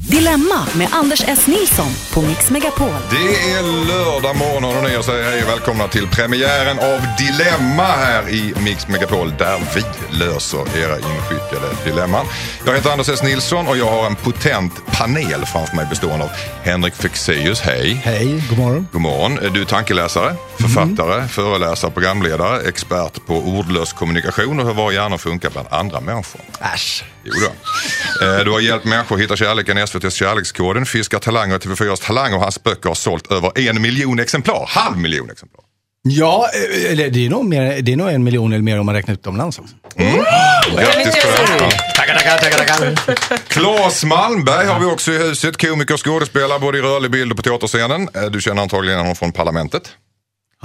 Dilemma med Anders S. Nilsson på Mix Megapol. Det är lördag morgon och ni säger hej och välkomna till premiären av Dilemma här i Mix Megapol där vi löser era inskickade dilemman. Jag heter Anders S. Nilsson och jag har en potent panel framför mig bestående av Henrik Fexeus, hej. Hej, god morgon. God morgon. Du är tankeläsare, författare, föreläsare, programledare, expert på ordlös kommunikation och hur vår hjärna funkar bland andra människor. Äsch. Jo då. Eh, Du har hjälpt människor att hitta kärleken i SVTs Kärlekskoden, Fiskar talanger och TV4s Talang och hans böcker har sålt över en miljon exemplar. Halv miljon exemplar. Ja, eh, eller det är, nog mer, det är nog en miljon eller mer om man räknar utomlands också. Grattis på det. Tackar, tackar, tackar, tackar. Claes Malmberg har vi också i huset. Komiker och skådespelare både i rörlig bild och på teaterscenen. Eh, Du känner antagligen honom från Parlamentet.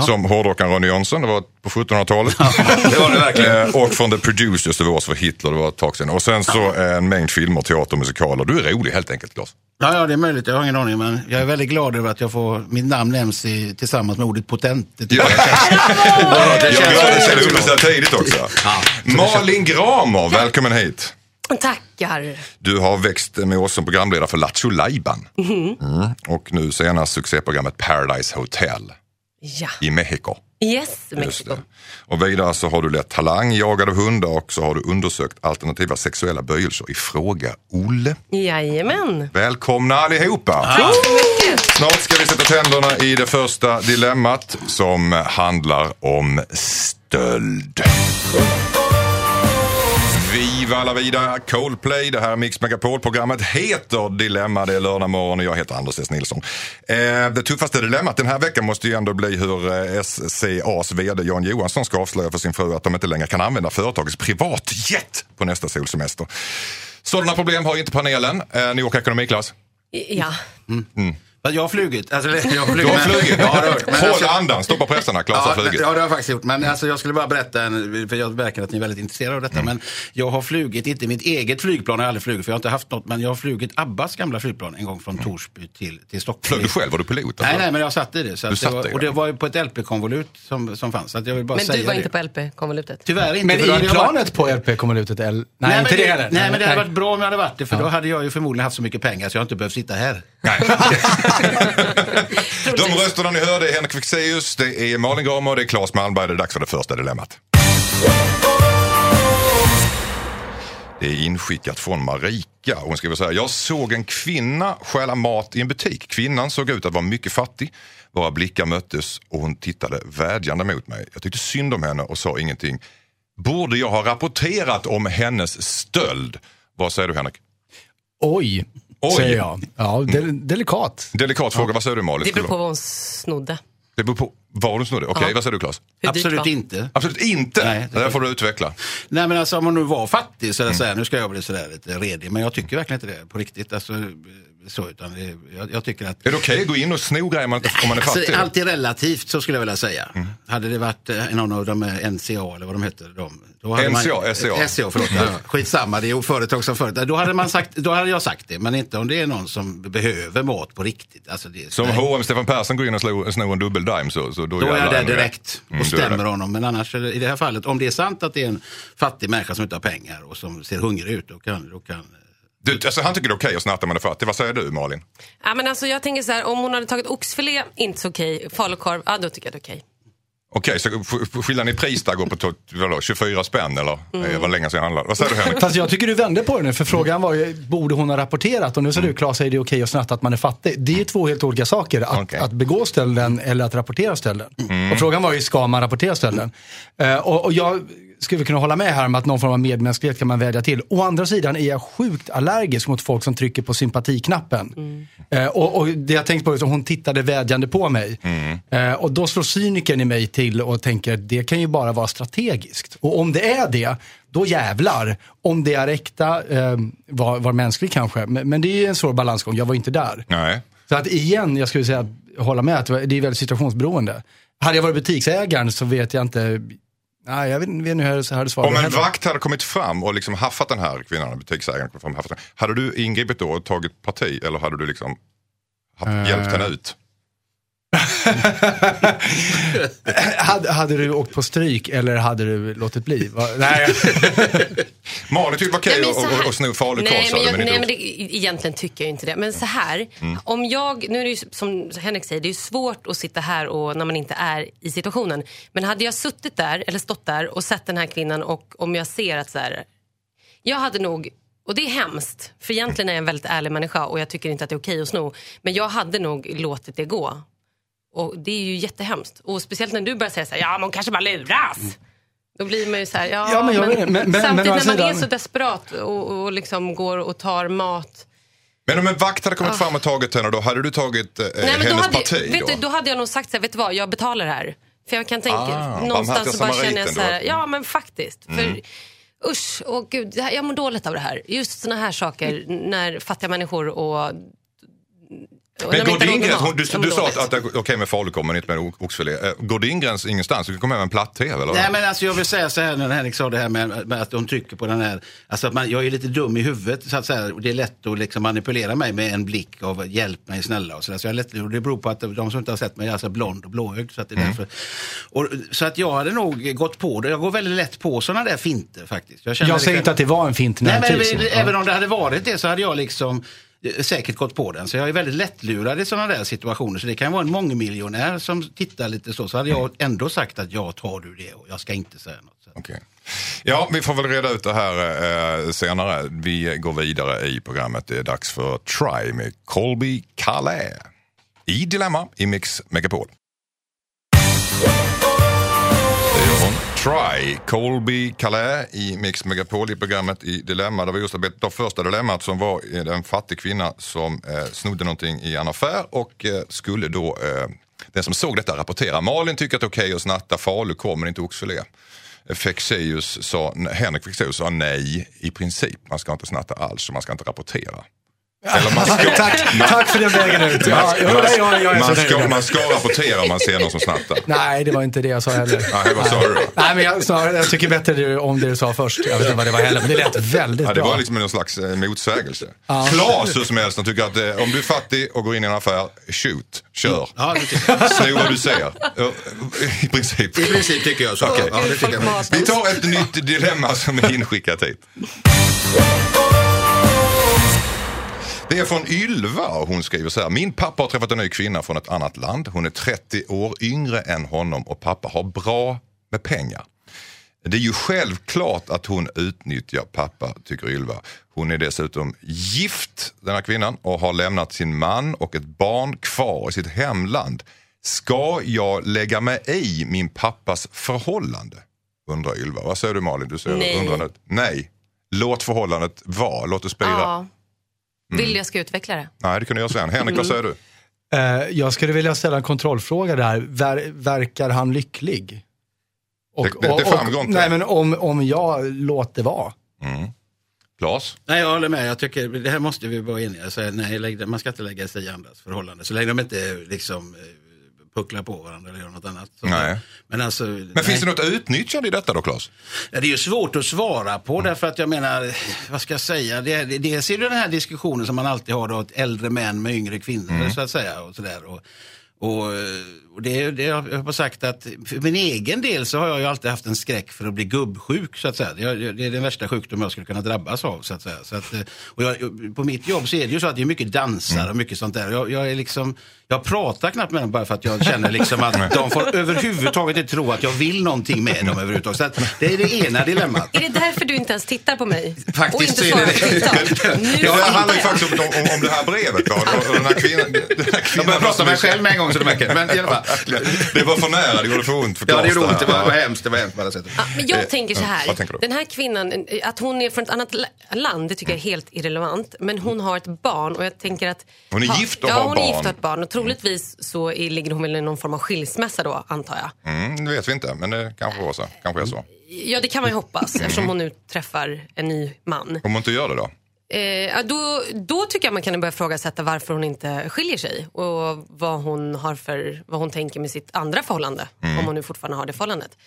Som hårdrockaren Ronny Jönsson, det var på 1700-talet. Det var det verkligen. Eh, Och från The Producers, det var för Hitler, det var ett tag sedan. Och sen så en mängd filmer, teater och musikaler. Du är rolig helt enkelt Claes. Ja, ja, det är möjligt. Jag har ingen aning. Men jag är väldigt glad över att jag får, mitt namn nämns i, tillsammans med ordet potent. Det Ja. jag det Jag känns- glad att känna upp så här tidigt också. Malin Gramer, välkommen hit. Tackar. Du har växt med oss som programledare för Lattjo Lajban. Mm. Och nu senast succéprogrammet Paradise Hotel Ja. i Mexiko. Yes, Mexiko. Och vidare så har du lett Talang, jagad av hundar och så har du undersökt alternativa sexuella böjelser i Fråga Olle. Jajamän. Välkomna allihopa! Snart ska vi sätta tänderna i det första dilemmat som handlar om stöld. Viva la vida Coldplay, det här är Mix Megapol. Programmet heter Dilemma, det är lördag morgon och jag heter Anders S. Nilsson. Eh, det tuffaste dilemmat den här veckan måste ju ändå bli hur eh, SCAs VD Jan Johansson ska avslöja för sin fru att de inte längre kan använda företagets privatjet på nästa solsemester. Sådana problem har inte panelen. Eh, New York ekonomiklass. Ja. Jag har flugit. Alltså, jag har flugit Du har men- flugit. Ja, det har. Men Håll alltså- andan, stoppa pressarna. Klas har Ja, flugit. ja, det har jag faktiskt gjort. Men alltså, jag skulle bara berätta, en, för jag märker att ni är väldigt intresserade av detta. Mm. Men jag har flugit, inte mitt eget flygplan har jag aldrig flugit, för jag har inte haft något. Men jag har flugit Abbas gamla flygplan en gång från Torsby till, till Stockholm. Flög du själv? Var du pilot? Nej, alltså? nej, men jag satt i det. Så Du att satt det var, och det. det var på ett LP-konvolut som, som fanns. Så att jag vill bara Men säga du var det. inte på LP-konvolutet? Tyvärr inte. Men i jag varit- planet på LP-konvolutet? Nej, Nej, inte men det heller. Nej, men det hade varit bra om jag hade varit det, för då hade jag ju förmodligen haft så mycket pengar så jag inte behövt sitta här. De rösterna ni hörde är Henrik Fexeus, det är Malin Gramer och det är Claes Malmberg. Det är dags för det första dilemmat. Det är inskickat från Marika. Hon skriver så här. Jag såg en kvinna stjäla mat i en butik. Kvinnan såg ut att vara mycket fattig. Våra blickar möttes och hon tittade vädjande mot mig. Jag tyckte synd om henne och sa ingenting. Borde jag ha rapporterat om hennes stöld? Vad säger du Henrik? Oj, Oj. säger jag. Ja, del, delikat. Delikat fråga. Vad säger du Malin? Det beror på vad hon snodde. Det beror på var du snodde. Okej, vad säger du Claes? Absolut inte. Absolut inte. Nej, det där får du utveckla. Nej men alltså om hon nu var fattig Mm. så det så här, nu ska jag bli sådär lite redig. Men jag tycker verkligen inte det på riktigt. Alltså, så, utan det, jag, jag tycker att Är det okej att gå in och sno grejer man om man är Alltså, fattig? Mm. allt är relativt så skulle jag vilja säga. Hade det varit eh, någon av de eh, NCA eller vad de heter. De, då hade NCA, man, SCA. SCA förlåt. Ja, skitsamma, det är företag som företag. Då hade, man sagt, då hade jag sagt det, men inte om det är någon som behöver mat på riktigt. Alltså det, Som. H&M Stefan Persson går in och snor, snor en dubbel dime så, så då, Då är jag där direkt och Mm, är det. stämmer honom. Men annars, i det här fallet, om det är sant att det är en fattig människa som inte har pengar och som ser hungrig ut, då kan, då kan Du, alltså, han tycker det är okej att snatta man är fattig. Vad säger du Malin? Ja, men alltså, jag tänker så här, om hon hade tagit oxfilé, inte så okej. Falukorv, ja då tycker jag det är okej. Okej, så skillnaden i pris där går på to- vadå, 24 spänn eller? Mm. Det var länge sedan jag handlade. Vad säger du Henrik? Fast jag tycker du vände på det nu, för frågan var ju, borde hon ha rapporterat? Och nu säger du, Claes, är det okej att snatta att man är fattig? Det är ju två helt olika saker, att, Okej. att begå stölden eller att rapportera stölden. Och frågan var ju, ska man rapportera stölden? Eh, och, och jag skulle kunna hålla med här om att någon form av medmänsklighet kan man vädja till. Å andra sidan är jag sjukt allergisk mot folk som trycker på sympatiknappen. Eh, och, och det jag tänkte på är att hon tittade vädjande på mig. Eh, och då slår cynikern i mig till och tänker att det kan ju bara vara strategiskt. Och om det är det, då jävlar. Om det är äkta, eh, var, var mänsklig kanske. Men, men det är ju en svår balansgång, jag var inte där. Nej. Så att igen, jag skulle säga, hålla med att det är väldigt situationsberoende. Hade jag varit butiksägaren så vet jag inte, Nej, jag vet inte hur jag hade svarat. Om en vakt hade kommit fram och liksom haffat den här kvinnan, butiksägaren, fram haffat den, hade du ingripit då och tagit parti eller hade du liksom haft, Eh. hjälpt henne ut? hade, hade du åkt på stryk eller hade du låtit bli? Va? Nej, Malin tyckte det var okej att- sno falukorv Nej, sa men, du, jag, men nej men det, egentligen tycker jag inte det. Men så här, Mm. om jag, nu är det ju som Henrik säger, det är ju svårt att sitta här och när man inte är i situationen. Men hade jag suttit där, eller stått där och sett den här kvinnan och om jag ser att så här, jag hade nog, och det är hemskt, för egentligen är jag en väldigt ärlig människa och jag tycker inte att det är okej att sno. Men jag hade nog låtit det gå. Och det är ju jättehemskt. Och speciellt när du börjar säga så här, ja hon kanske bara luras. Då blir man ju så här, ja, Ja, men men- men- men samtidigt när man är så desperat och, och liksom går och tar mat. Men om en vakt hade kommit fram och tagit henne då, hade du tagit eh. Nej, men då, hennes hade, parti vet då? Du, då hade jag nog sagt så här, vet du vad, jag betalar det här. För jag kan tänka, Ah, någonstans så bara känner jag så här, ja men faktiskt. Mm. För usch, åh gud, jag mår dåligt av det här. Just såna här saker när fattiga människor och... Men går hon- du, du sa att, okej med falukorv men inte med oxfilé. Eh, Går din gräns ingenstans? Du kan komma med en platt-tv eller? Nej men alltså jag vill säga så här när Henrik sa det här med, med att de trycker på den här, alltså att man, jag är lite dum i huvudet så att säga, och det är lätt att liksom manipulera mig med en blick av hjälp mig snälla och så, där. så jag är lätt, och det beror på att de som inte har sett mig är alltså blond och blåögd så att det är därför. Och, så att jag hade nog gått på det, jag går väldigt lätt på sådana där finter faktiskt. Jag, jag säger liksom- inte att det var en fint Nej, men även- om det hade varit det så hade jag liksom säkert gått på den. Så jag är väldigt lättlurad i sådana där situationer. Så det kan vara en mångmiljonär som tittar lite så. Så hade jag ändå sagt att ja, tar du det och jag ska inte säga något. Okej. Ja, vi får väl reda ut det här eh, senare. Vi går vidare i programmet. Det är dags för Try med Colby Calais. I Dilemma i Mix Megapol. Try, Colby Calais i Mix Megapol i programmet i Dilemma. Där vi just har betat av första dilemmat som var eh, en fattig kvinna som eh, snodde någonting i en affär och eh, skulle då eh, den som såg detta rapportera. Malin tycker att det är okej att snatta falukorv men inte oxfilé. Fexeus sa, Henrik Fexeus sa nej i princip. Man ska inte snatta alls och man ska inte rapportera. Eller man ska, tack, tack för den vägen ut. Ja, man, ja, man, ja, så man, ska, man ska rapportera om man ser någon som snattar. Nej, det var inte det jag sa heller. Nej, vad sa du då? Nej, men jag, snarare, jag tycker bättre om det du sa först. Jag vet inte vad det var heller, men det lät väldigt Ja, det bra. var liksom någon slags eh, motsägelse. Ja. Klas hur som helst, han tycker att eh, om du är fattig och går in i en affär, shoot, kör. Ja. Sno vad du ser. Ja, I princip. I princip tycker jag så. Okej. Ja, det tycker jag. Vi tar ett nytt dilemma som är inskickat hit. Det är från Ylva och hon skriver så här. Min pappa har träffat en ny kvinna från ett annat land. Hon är 30 år yngre än honom och pappa har bra med pengar. Det är ju självklart att hon utnyttjar pappa, tycker Ylva. Hon är dessutom gift, den här kvinnan, och har lämnat sin man och ett barn kvar i sitt hemland. Ska jag lägga mig i min pappas förhållande? Undrar Ylva. Vad säger du Malin? Du ser Nej. undrande ut. Nej. Låt förhållandet vara. Låt det spira. Ja. Mm. Vill jag ska utveckla det? Nej, det kunde jag säga. Henrik, vad säger du? Eh, jag skulle vilja ställa en kontrollfråga där. Ver, verkar han lycklig? Och, Det- det- det framgår inte. Nej, men om, om jag låter vara. Klas? Nej, jag håller med. Jag tycker, det här måste vi vara eniga. Så, nej, lägg, man ska inte lägga sig i andras förhållanden. Så länge de inte liksom, eh, pucklar på varandra eller gör något annat. Så, Nej. Men, alltså, Men finns det något utnyttjande i detta då, Klas? Ja, det är ju svårt att svara på därför att jag menar, vad ska jag säga, det, det, dels är det den här diskussionen som man alltid har då, ett äldre män med yngre kvinnor så att säga. Och sådär. Och, och, och det, det jag har sagt att för min egen del så har jag ju alltid haft en skräck för att bli gubbsjuk så att säga. Det, det är den värsta sjukdom jag skulle kunna drabbas av så att säga. Så att, eh, och jag, på mitt jobb så är det ju så att det är mycket dansare och mycket sånt där. Jag, jag är liksom, jag pratar knappt med dem bara för att jag känner liksom att de får överhuvudtaget inte tro att jag vill någonting med dem överhuvudtaget. Så att det är det ena dilemmat. Är det därför du inte ens tittar på mig? Faktiskt och inte så är svarar det på det. Ja, det handlar ju faktiskt om, om, om det här brevet. Och den här kvinnan, den här Jag kvinnan börjar prata med mig själv med en gång så du märker. Men i alla fall. Det var för nära, det gjorde för ont för Ja, Klas det gjorde ont. Det var, hemskt. Det var hemskt på alla sätt. Ja, men jag Eh, tänker så ja, här. tänker? Den här kvinnan, eh, att hon är från ett annat la- land, det tycker jag är helt irrelevant. Men hon har ett barn och jag tänker att... Hon är ha- gift och ja, har hon är barn. gift och har ett barn. Och troligtvis så är, ligger hon väl i någon form av skilsmässa då, antar jag. Mm, det vet vi inte, men det kanske var så. Kanske är så. Ja, det kan man ju hoppas eftersom hon nu träffar en ny man. Om hon inte gör det då? Eh, då, då tycker jag man kan börja ifrågasätta varför hon inte skiljer sig och vad hon, har för, vad hon tänker med sitt andra förhållande. Om hon nu fortfarande har det förhållandet.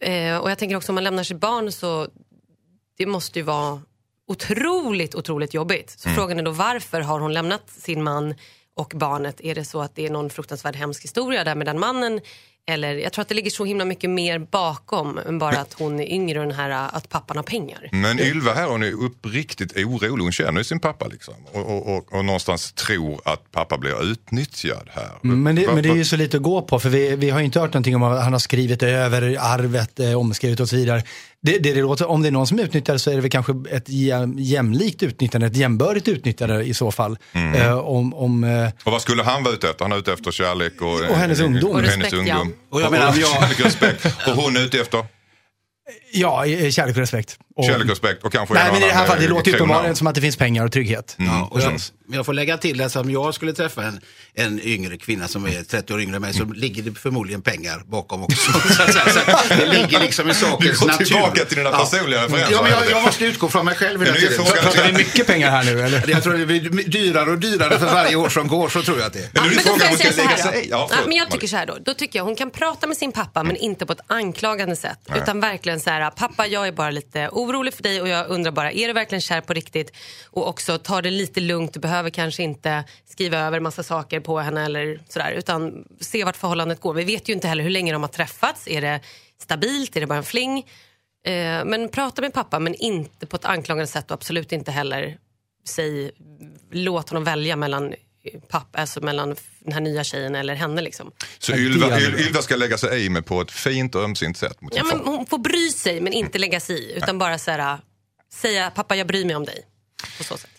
Eh, och jag tänker också om man lämnar sitt barn så det måste ju vara otroligt, otroligt jobbigt. Så frågan är då varför har hon lämnat sin man och barnet? Är det så att det är någon fruktansvärd hemsk historia där med den mannen? Eller jag tror att det ligger så himla mycket mer bakom än bara att hon är yngre och den här att pappan har pengar. Men Ylva här hon är uppriktigt orolig. Hon känner sin pappa liksom. Och, och, och, och någonstans tror att pappa blir utnyttjad här. Mm, Men det, Va- men det är va- ju så lite att gå på för vi, vi har ju inte hört någonting om att han har skrivit över arvet, eh, omskrivit och så vidare. Det, det, det låter, om det är någon som utnyttjar så är det väl kanske ett jäm, jämlikt utnyttjande, ett jämbördigt utnyttjande i så fall. Mm. Eh, om, om, eh, Och vad skulle han vara ute efter? Han är ute efter kärlek och, Och hennes ungdom. Och Och hennes respekt, ja. ungdom. Och jag menar, om jag- kärlek och respekt. Och hon är ute efter ja, eh, kärlek och respekt. Och, kärlek och respekt och kanske nej, en men i det här annan, fallet, det eh, låter ju uppenbarligen som att det finns pengar och trygghet. Ja, och jag, precis. jag får lägga till att om jag skulle träffa en, en yngre kvinna som är 30 år yngre än mig så ligger det förmodligen pengar bakom också. Så att, säga, så att det ligger liksom i sakens Du går natur. tillbaka till dina personliga referenser. Ja, men jag, jag måste utgå från mig själv hela Men tiden. Pratar vi mycket pengar här nu eller? Jag tror det blir dyrare och dyrare för varje år som går, så tror jag att det är. Men nu är men får frågan om jag hon ska säga så lägga här sig. Ja, Ja, men jag tycker så här då. Då tycker jag hon kan prata med sin pappa men inte på ett anklagande sätt. Utan verkligen så här, pappa jag är bara lite orolig för dig och jag undrar bara, är du verkligen kär på riktigt? Och också ta det lite lugnt, du behöver kanske inte skriva över massa saker på henne eller sådär. Utan se vart förhållandet går. Vi vet ju inte heller hur länge de har träffats. Är det stabilt? Är det bara en fling? Eh, men prata med pappa men inte på ett anklagande sätt och absolut inte heller säg, låt honom välja mellan pappa, alltså mellan den här nya tjejen eller henne liksom. Så Ylva, Ylva ska lägga sig i med på ett fint och ömsint sätt mot Ja, men hon får bry sig men inte lägga sig i utan bara så här, säga pappa jag bryr mig om dig. På så sätt.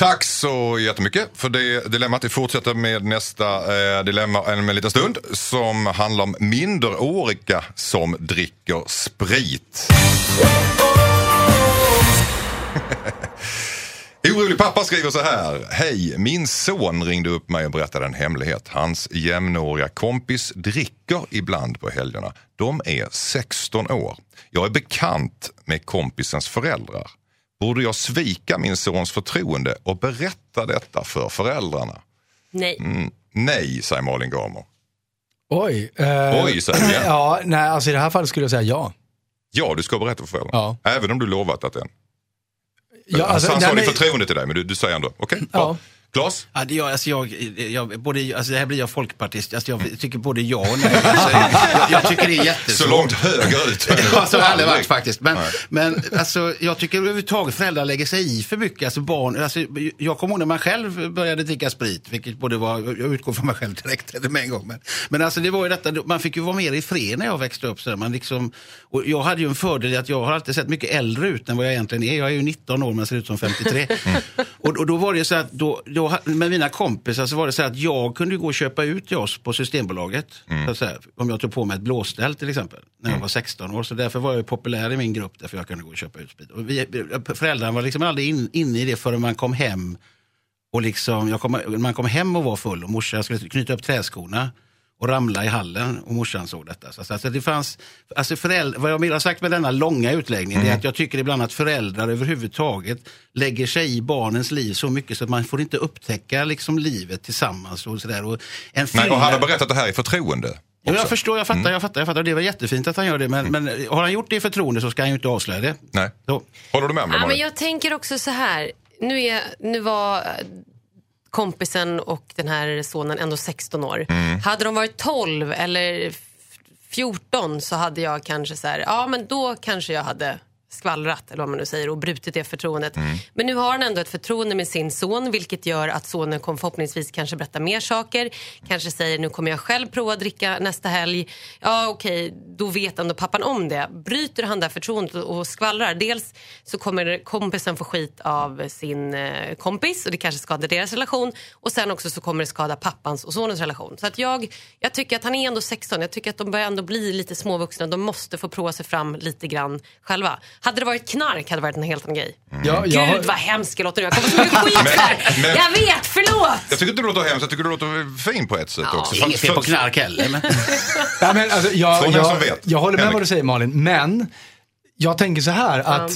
Tack så jättemycket för det dilemmat. Vi fortsätter med nästa eh, dilemma om en liten stund som handlar om minderåriga som dricker sprit. Orolig pappa skriver så här. Hej, min son ringde upp mig och berättade en hemlighet. Hans jämnåriga kompis dricker ibland på helgerna. De är 16 år. Jag är bekant med kompisens föräldrar. Borde jag svika min sons förtroende och berätta detta för föräldrarna? Nej. Mm, nej, säger Malin Gamer. Oj. eh, Oj, säger jag. Ja, nej, alltså i det här fallet skulle jag säga ja. Ja, du ska berätta för föräldrarna. Ja. Även om du lovat att den. ja alltså, han nej, sa men- ditt förtroende till dig, men du, du säger ändå okej. Ja. Klas? Ja, det, jag, alltså jag, jag, både, alltså det här blir jag folkpartist. Alltså jag tycker både ja och nej. Alltså, jag, jag tycker det är jättesvårt. Så långt högerut. Ja, så har aldrig varit faktiskt. Men, men alltså, jag tycker överhuvudtaget föräldrar lägger sig i för mycket. Alltså, barn, alltså, jag kommer ihåg när man själv började dricka sprit, vilket både var, jag utgår från mig själv direkt med en gång. Men, men alltså, det var ju detta, man fick ju vara mer i fred när jag växte upp. Så där. man liksom, och jag hade ju en fördel i att jag har alltid sett mycket äldre ut än vad jag egentligen är. Jag är ju 19 år men ser ut som 53. Och, och då var det så att då, då, med mina kompisar så var det så att jag kunde gå och köpa ut oss på Systembolaget. Att säga, om jag tog på mig ett blåställ till exempel, när jag var 16 år. Så därför var jag populär i min grupp, därför jag kunde gå och köpa ut sprit. Och vi, föräldrarna var liksom aldrig in, inne i det förrän man kom hem. Och liksom, kom, man kom hem och var full och morsan skulle knyta upp träskorna och ramla i hallen och morsan såg detta. Så, alltså det fanns, alltså föräldrar, vad jag vill ha sagt med denna långa utläggning Mm. är att jag tycker ibland att föräldrar överhuvudtaget lägger sig i barnens liv så mycket så att man får inte upptäcka liksom livet tillsammans. Och sådär. Och en Nej, och han har berättat det här i förtroende. Ja, jag förstår, jag fattar, jag fattar, jag fattar. Det var jättefint att han gör det. Men, men har han gjort det i förtroende så ska han ju inte avslöja det. Nej. Så. Håller du med om det Ja, men jag tänker också så här. Nu, är, nu var eh, kompisen och den här sonen ändå 16 år. Hade de varit 12 eller f- 14 så hade jag kanske så här, ja men då kanske jag hade skvallrat eller vad man nu säger och brutit det förtroendet. Men nu har han ändå ett förtroende med sin son vilket gör att sonen kommer förhoppningsvis kanske berätta mer saker. Kanske säger nu kommer jag själv prova att dricka nästa helg. Ja okej, då vet ändå pappan om det. Bryter han det förtroendet och skvallrar. Dels så kommer kompisen få skit av sin eh, kompis och det kanske skadar deras relation. Och sen också så kommer det skada pappans och sonens relation. Så att jag, jag tycker att han är ändå 16. Jag tycker att de börjar ändå bli lite småvuxna. De måste få prova sig fram lite grann själva. Hade det varit knark hade det varit en helt annan grej. Ja, jag har- Gud vad hemskt jag låter nu. Jag kommer så mycket skit här. Men- Jag vet, förlåt! Jag tycker inte du låter hemskt, jag tycker du låter fin på ett sätt Ja, också. Det inget fel på knark heller. Men... Ja, men alltså, jag, jag, vet. jag håller med Henrik. vad du säger Malin, men jag tänker så här att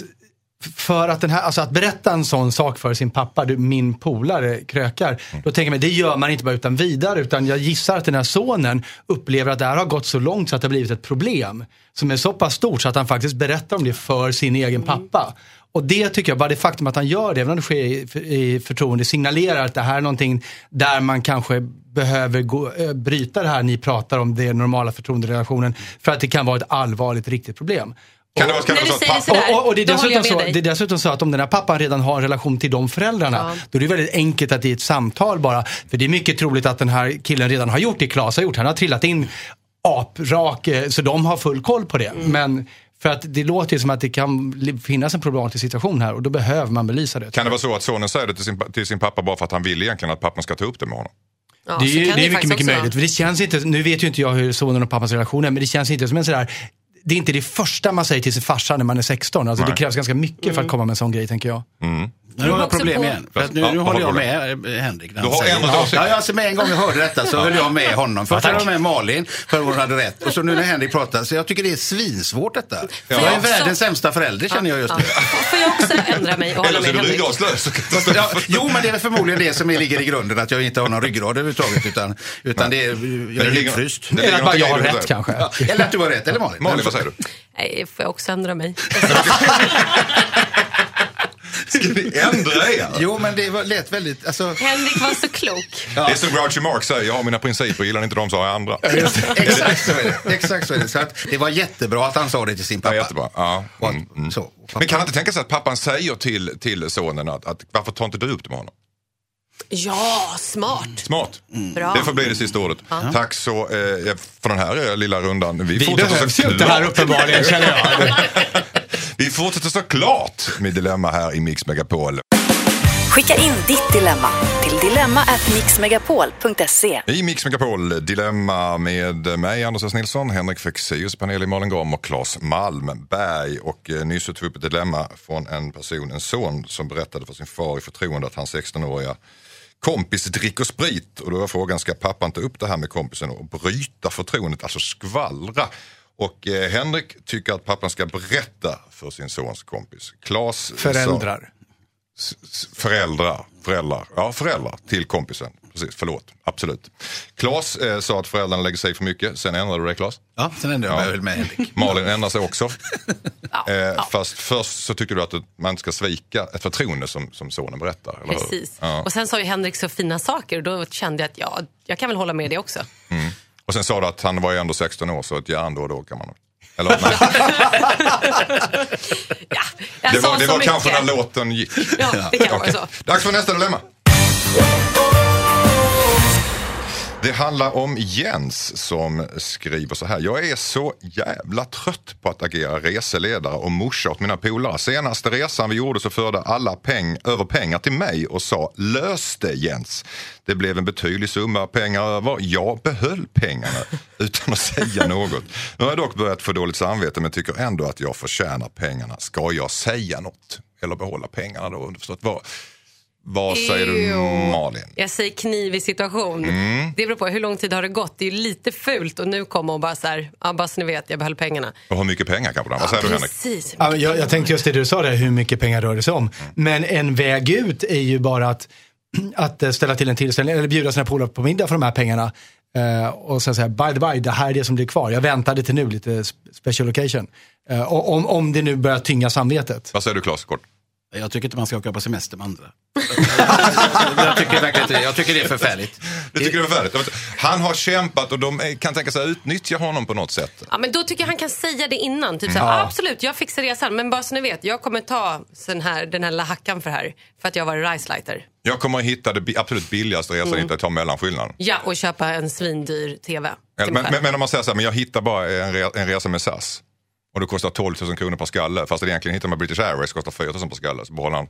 för att, den här, alltså att berätta en sån sak för sin pappa, du, min polare krökar, då tänker mig, det gör man inte bara utan vidare, utan jag gissar att den här sonen upplever att det här har gått så långt så att det har blivit ett problem. Som är så pass stort så att han faktiskt berättar om det för sin egen pappa. Och det tycker jag, bara det faktum att han gör det, även om det sker i, i förtroende, signalerar att det här är någonting där man kanske behöver gå, äh, bryta det här ni pratar om, det normala förtroenderelationen, för att det kan vara ett allvarligt, riktigt problem. Kan det vara, kan det När vara så att pappa... Och, och det, är dessutom så, det är dessutom så att om den här pappan redan har en relation till de föräldrarna, Ja. då är det väldigt enkelt att i ett samtal bara, för det är mycket troligt att den här killen redan har gjort det Klas har gjort. Han har trillat in aprak, eh, så de har full koll på det. Mm. Men för att det låter ju som att det kan finnas en problematisk situation här och då behöver man belysa det. Kan det vara så att sonen säger det till sin, till sin pappa bara för att han vill egentligen att pappan ska ta upp det med honom? Ja, det är, ju, det är mycket, mycket möjligt. För det känns inte, nu vet ju inte jag hur sonen och pappans relation är, men det känns inte som en sådär det är inte det första man säger till sin farsa när man är 16. Alltså det krävs ganska mycket Mm. för att komma med en sån grej tänker jag. Nu har jag problem på- igen. För att nu, Ja, nu vad håller har jag du med Henrik. Du har åsikt. Ja, ja, alltså med en gång jag hörde detta så höll jag med honom. Först höll jag med Malin för hon hade rätt. Och så nu när Henrik pratar. Så jag tycker det är svinsvårt detta. Jag är jag också- världens sämsta förälder känner jag just Ja. nu. Får jag också ändra mig och hålla Eller så är med du Henrik? Ja, jo, men det är förmodligen det som ligger i grunden, att jag inte har någon ryggrad överhuvudtaget. Utan, utan det är, jag är ligger Eller att jag har rätt där. kanske. Ja, eller att du har rätt, eller Malin. Malin, vad säger du? Nej, får jag också ändra mig? Ska ni ändra er? Jo, men det var- lät väldigt... Alltså, Henrik var så klok. Det är som Groucho Marx säger, jag har mina principer, gillar ni inte dem så har jag andra. exakt så är det. Exakt så är det. Så att det var jättebra att han sa det till sin Ja, pappa. jättebra. Ja. Och att- Mm, mm. Så, pappa. Men kan han inte tänka sig att pappan säger till, till sonen att, att varför tar inte du upp det med honom? Ja, smart. Smart. Bra. Det får bli det sista ordet. Tack så eh, för den här eh, lilla rundan. Vi, Vi fortsätter behövs ju inte här uppenbarligen känner jag. Vi fortsätter såklart med Dilemma här i Mix Megapol. Skicka in ditt dilemma till dilemma@mixmegapol.se. I Mix Megapol Dilemma med mig, Anders S. Nilsson, Henrik Fexeus, panel i Malin Gam och Claes Malmberg. Och eh, nyss tog vi upp ett dilemma från en person, en son, som berättade för sin far i förtroende att hans 16-åriga kompis dricker sprit. Och då var frågan, ska pappan ta upp det här med kompisen och bryta förtroendet, alltså skvallra? Och eh, Henrik tycker att pappan ska berätta för sin sons kompis. Claes sa- Föräldrar. S- föräldrar, föräldrar, ja föräldrar till kompisen. Precis, förlåt, absolut. Klas eh, sa att föräldrarna lägger sig för mycket, sen ändrade du det Klas. Ja, sen ändrade jag mig väl med Henrik. Malin ändrar sig också. eh, Fast först så tyckte du att man ska svika ett förtroende som, som sonen berättar. Eller hur? Precis. Ja. Och sen sa ju Henrik så fina saker och då kände jag att ja, jag kan väl hålla med det också. Och sen sa du att han var ju ändå 16 år så ett järn då och då kan man... Eller, nej. Ja, jag Det var, det var kanske när låten gick. Ja, det kan vara Okej. så. Dags för nästa dilemma. Det handlar om Jens som skriver så här. Jag är så jävla trött på att agera reseledare och morsa åt mina polare. Senaste resan vi gjorde så förde alla peng, över pengar till mig och sa lös det Jens. Det blev en betydlig summa pengar över. Jag behöll pengarna utan att säga något. Nu har jag dock börjat få dåligt samvete men tycker ändå att jag förtjänar pengarna. Ska jag säga något? Eller behålla pengarna då? Underförstått. Vad, vad säger du. Malin? Jag säger knivig situation. Mm. Det beror på hur lång tid har det gått. Det är ju lite fult och nu komma och bara så här, ja, bara så ni vet, jag behöll pengarna. Och hur mycket pengar kanske? Vad säger du Henrik? Precis. Ja, jag, jag tänkte just det du sa där, hur mycket pengar rör det sig om. Men en väg ut är ju bara att, att eh, ställa till en tillställning eller bjuda sina polare på middag för de här pengarna. Eh, och sen säga, by the by, det här är det som blir kvar. Jag väntade till nu, lite sp- special occasion. Och om, om det nu börjar tynga samvetet. Vad säger du Claes? Kort. Jag tycker inte man ska åka på semester med andra. jag, tycker verkligen inte det. jag tycker det är förfärligt. Du tycker det är färdigt? Han har kämpat och de kan tänka sig att utnyttja honom på något sätt. Ja, men då tycker jag han kan säga det innan. Typ så här, Absolut, jag fixar resan. Men bara så ni vet, jag kommer ta sån här, den här lilla hackan för här. För att jag var Ricelighter. Jag kommer att hitta det absolut billigaste resan, Mm. inte ta mellanskillnaden. Ja, och köpa en svindyr TV. Men, men, men om man säger så här, men jag hittar bara en, re, en resa med SAS. Och det kostar 12 000 kronor per skalle. Fast egentligen hittar man British Airways kostar 4 000 per skalle. Så behåller han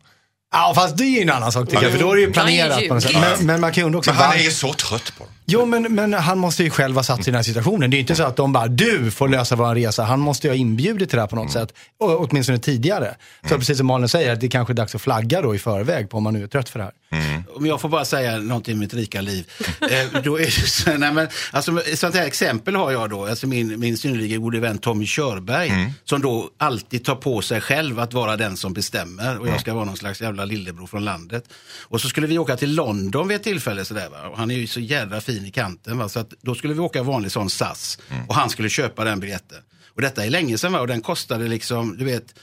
Ja, fast det är ju en annan sak tycker jag, för då är det ju ju planerat på något sätt. Men, men man kan ju undra också, Men han är så trött på dem. Jo, men, men han måste ju själv ha satt sig i den här situationen. Det är ju inte så att de bara, du får lösa vår resa. Han måste ju ha inbjudit till det här på något sätt. Och, åtminstone tidigare. Så precis som Malin säger, att det kanske är dags att flagga då i förväg på om man nu är trött för det här. Om jag får bara säga någonting om mitt rika liv. eh, då är det så, nej, men, alltså, ett sånt här exempel har jag då. Alltså min, min synnerligen gode vän Tommy Körberg. Som då alltid tar på sig själv att vara den som bestämmer. Och jag ska vara någon slags jävla lillebror från landet. Och så skulle vi åka till London vid ett tillfälle. Sådär, va? Och han är ju så jävla fin i kanten. Va? Så att, då skulle vi åka vanlig sån SAS. Och han skulle köpa den biljetten. Och detta är länge sedan va? och den kostade liksom, du vet.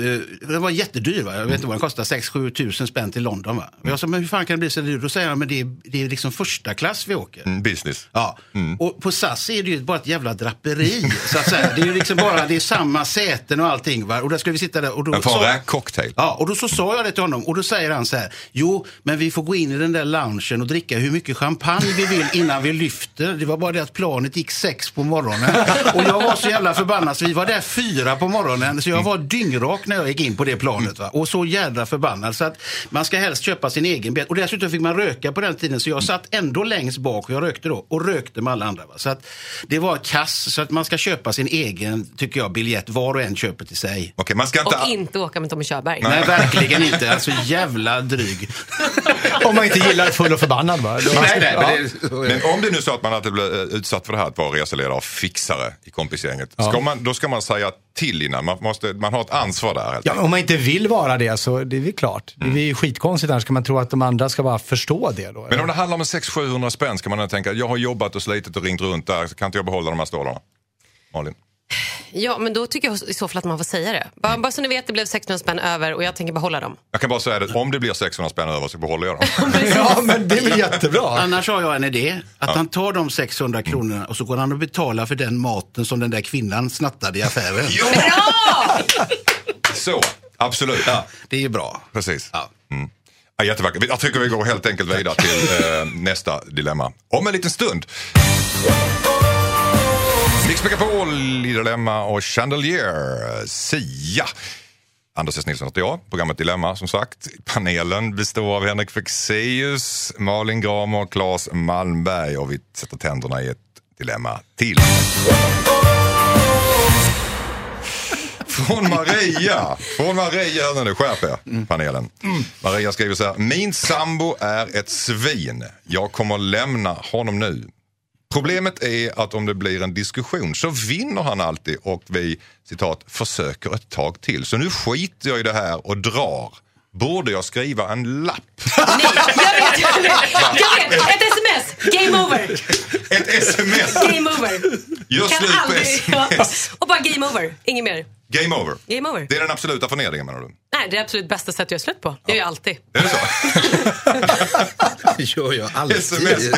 Eh, den var jättedyr, va? jag vet inte vad den kostade, 6-7 tusen spänn till London. Va? Jag sa, men hur fan kan det bli så dyrt? Då säger han, men det är, det är liksom första klass vi åker. Mm, Business. Ja, och på SAS är det ju bara ett jävla draperi. så att säga. Det är ju liksom bara, det är samma säten och allting. Va? Och där skulle vi sitta där. Och då, en räkcocktail. Ja, och då så sa jag det till honom och då säger han så här. Jo, men vi får gå in i den där loungen och dricka hur mycket champagne vi vill innan vi lyfter. Det var bara det att planet gick sex på morgonen. Och jag var så jävla förbannad så vi var där fyra på morgonen. Så jag var dyngrak när jag gick in på det planet. Va? Och så jävla förbannad. Så att man ska helst köpa sin egen biljett. Och dessutom fick man röka på den tiden. Så jag satt ändå längst bak och jag rökte då. Och rökte med alla andra. Va? Så att det var kass. Så att man ska köpa sin egen, tycker jag, biljett. Var och en köper till sig. Okej, man ska inte... Och inte åka med Tommy Körberg. Nej, verkligen inte. Alltså jävla dryg. Om man inte gillar full och förbannad bara. Då- Nej, nej, Ja. men det, Men om det nu är så att man alltid blir eh, utsatt för det här att vara reseledare och fixare i kompisgänget. Ska man, då ska man säga till innan. Man, måste, man har ett ansvar där. helt Ja, men om man inte vill vara det så det är väl klart. Det är ju skitkonstigt annars. Ska man tro att de andra ska bara förstå det då? Men eller? om det handlar om 600-700 spänn ska man tänka jag har jobbat och slitit och ringt runt där. Kan inte jag behålla de här stålarna? Malin? Ja, men då tycker jag i så fall att man får säga det. Bara, bara så ni vet, det blev 600 spänn över och jag tänker behålla dem. Jag kan bara säga det, om det blir 600 spänn över så behåller jag dem. Ja, men det är väl jättebra. Annars har jag en idé. Att han tar de 600 kronorna och så går han och betalar för den maten som den där kvinnan snattade i affären. Bra! Så, absolut. Ja, det är ju bra. Precis. Ja. Mm. Ja, jättevackert. Jag tycker vi går helt enkelt vidare till eh, nästa dilemma. Om en liten stund. Mix Megapol, Dilemma och Chandelier. Sia. Anders S. Nilsson heter jag. Programmet Dilemma som sagt. Panelen består av Henrik Fexeus, Malin Gramer och Claes Malmberg. Och vi sätter tänderna i ett dilemma till. Från Maria. Från Maria, hör nu, skärp er, panelen. Maria skriver så här. Min sambo är ett svin. Jag kommer lämna honom nu. Problemet är att om det blir en diskussion så vinner han alltid och vi citat försöker ett tag till. Så nu skiter jag i det här och drar. Borde jag skriva en lapp? Nej, jag vet, jag vet, jag vet. Ett sms, game over. Ett sms! Game over. Gör Kan slut på aldrig, ja. sms. Och bara game over, inget mer. Game over. Game over. Det är den absoluta förnedringen menar du? Nej, det är absolut bästa sättet att göra slut på. Det gör jag alltid. Är det så? Det gör jag alltid. Sms,